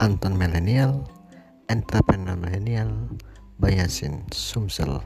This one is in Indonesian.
Anton Millennial, Entrepreneur Millennial, Bayasin Sumsel.